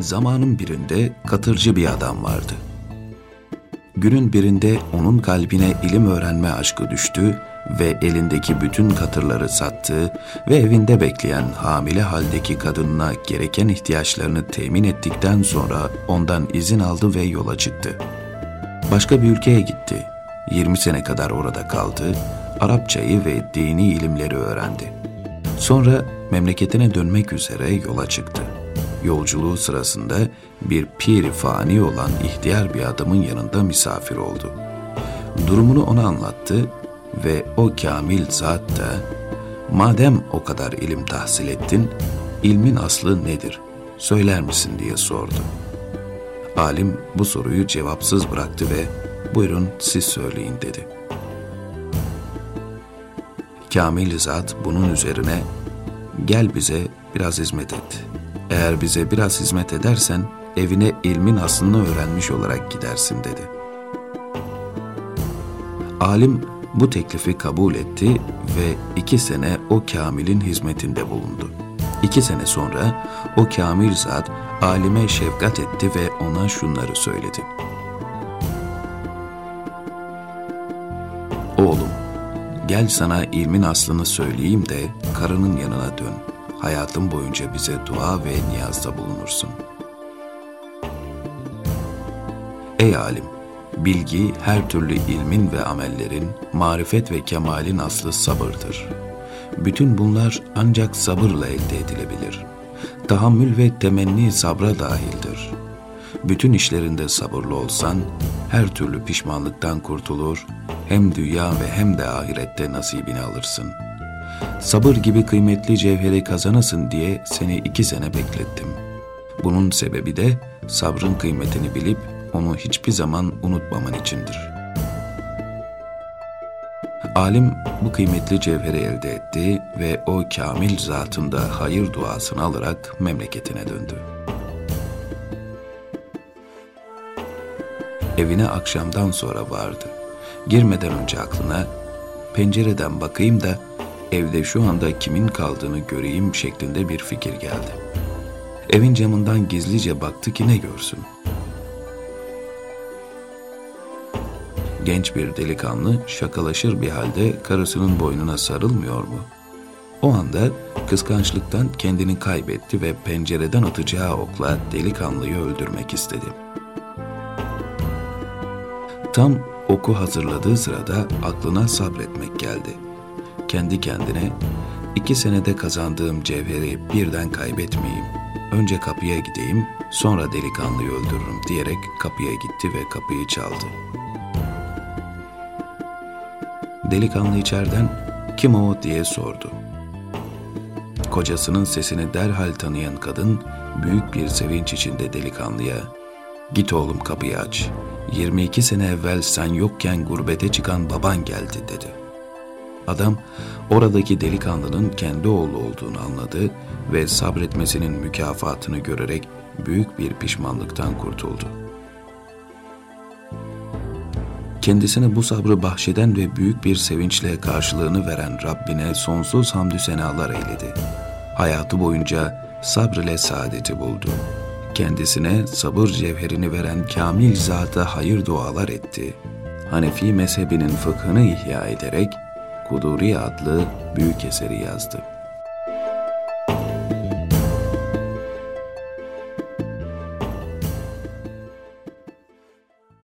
Zamanın birinde katırcı bir adam vardı. Günün birinde onun kalbine ilim öğrenme aşkı düştü ve elindeki bütün katırları sattı ve evinde bekleyen hamile haldeki kadınına gereken ihtiyaçlarını temin ettikten sonra ondan izin aldı ve yola çıktı. Başka bir ülkeye gitti. 20 sene kadar orada kaldı, Arapçayı ve dini ilimleri öğrendi. Sonra memleketine dönmek üzere yola çıktı. Yolculuğu sırasında bir pir fani olan ihtiyar bir adamın yanında misafir oldu. Durumunu ona anlattı ve o kamil zat da madem o kadar ilim tahsil ettin, ilmin aslı nedir? Söyler misin diye sordu. Alim bu soruyu cevapsız bıraktı ve buyurun siz söyleyin dedi. Kamil zat bunun üzerine gel bize biraz hizmet et. Eğer bize biraz hizmet edersen evine ilmin aslını öğrenmiş olarak gidersin dedi. Alim bu teklifi kabul etti ve iki sene o Kamil'in hizmetinde bulundu. İki sene sonra o Kamil zat alime şefkat etti ve ona şunları söyledi. Oğlum, gel sana ilmin aslını söyleyeyim de karının yanına dön. Hayatın boyunca bize dua ve niyazda bulunursun. Ey alim! Bilgi her türlü ilmin ve amellerin, marifet ve kemalin aslı sabırdır. Bütün bunlar ancak sabırla elde edilebilir. Tahammül ve temenni sabra dahildir. Bütün işlerinde sabırlı olsan, her türlü pişmanlıktan kurtulur, hem dünya ve hem de ahirette nasibini alırsın. Sabır gibi kıymetli cevheri kazanasın diye seni iki sene beklettim. Bunun sebebi de sabrın kıymetini bilip onu hiçbir zaman unutmaman içindir. Alim bu kıymetli cevheri elde etti ve o kamil zatında hayır duasını alarak memleketine döndü. Evine akşamdan sonra vardı. Girmeden önce aklına pencereden bakayım da evde şu anda kimin kaldığını göreyim şeklinde bir fikir geldi. Evin camından gizlice baktı ki ne görsün. Genç bir delikanlı şakalaşır bir halde karısının boynuna sarılmıyor mu? O anda kıskançlıktan kendini kaybetti ve pencereden atacağı okla delikanlıyı öldürmek istedi. Tam oku hazırladığı sırada aklına sabretmek geldi. Kendi kendine iki senede kazandığım cevheri birden kaybetmeyeyim. Önce kapıya gideyim, sonra delikanlıyı öldürürüm diyerek kapıya gitti ve kapıyı çaldı. Delikanlı içeriden kim o diye sordu. Kocasının sesini derhal tanıyan kadın büyük bir sevinç içinde delikanlıya ''Git oğlum kapıyı aç. 22 sene evvel sen yokken gurbete çıkan baban geldi.'' dedi. Adam oradaki delikanlının kendi oğlu olduğunu anladı ve sabretmesinin mükafatını görerek büyük bir pişmanlıktan kurtuldu kendisine bu sabrı bahşeden ve büyük bir sevinçle karşılığını veren Rabbine sonsuz hamdü senalar eyledi. Hayatı boyunca sabr ile saadeti buldu. Kendisine sabır cevherini veren kamil zata hayır dualar etti. Hanefi mezhebinin fıkhını ihya ederek Kuduri adlı büyük eseri yazdı.